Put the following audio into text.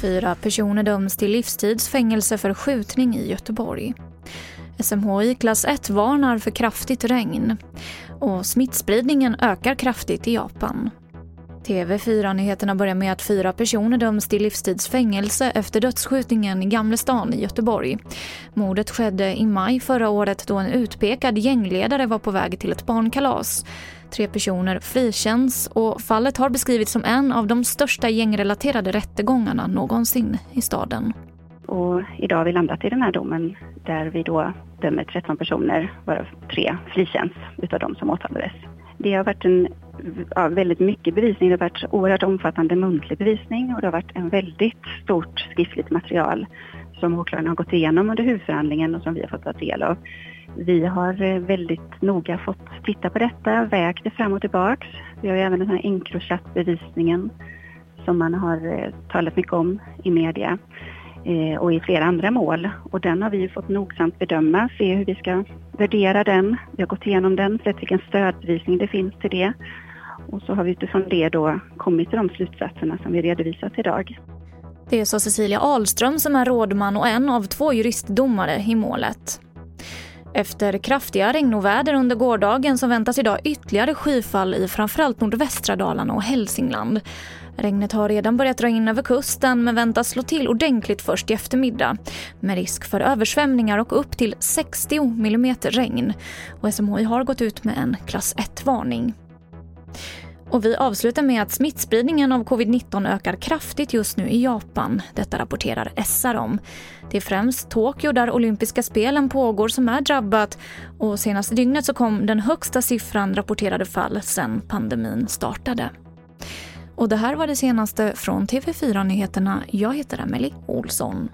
Fyra personer döms till livstidsfängelse för skjutning i Göteborg. SMHI klass 1 varnar för kraftigt regn. Och smittspridningen ökar kraftigt i Japan. TV4-nyheterna börjar med att fyra personer döms till livstidsfängelse efter dödsskjutningen i Gamlestan i Göteborg. Mordet skedde i maj förra året då en utpekad gängledare var på väg till ett barnkalas. Tre personer frikänns och fallet har beskrivits som en av de största gängrelaterade rättegångarna någonsin i staden. Och idag har vi landat i den här domen där vi då dömer 13 personer, varav tre frikänns utav de som åtalades. Det har varit en, ja, väldigt mycket bevisning. Det har varit oerhört omfattande muntlig bevisning och det har varit en väldigt stort skriftligt material som åklagaren har gått igenom under huvudförhandlingen och som vi har fått ta del av. Vi har eh, väldigt noga fått titta på detta, vägt det fram och tillbaks. Vi har ju även den här Encrochat-bevisningen som man har eh, talat mycket om i media Eh, och i flera andra mål. Och den har vi fått nogsamt bedöma, se hur vi ska värdera den. Vi har gått igenom den, sett vilken stödbevisning det finns till det. Och så har vi utifrån det då kommit till de slutsatserna som vi redovisat idag. Det sa Cecilia Ahlström som är rådman och en av två juristdomare i målet. Efter kraftiga regnoväder under gårdagen så väntas idag ytterligare skyfall i framförallt nordvästra Dalarna och Hälsingland. Regnet har redan börjat dra in över kusten men väntas slå till ordentligt först i eftermiddag med risk för översvämningar och upp till 60 mm regn. Och SMHI har gått ut med en klass 1-varning. Och vi avslutar med att smittspridningen av covid-19 ökar kraftigt just nu i Japan. Detta rapporterar SR om. Det är främst Tokyo där olympiska spelen pågår som är drabbat och senaste dygnet så kom den högsta siffran rapporterade fall sedan pandemin startade. Och det här var det senaste från TV4 Nyheterna. Jag heter Emily Olsson.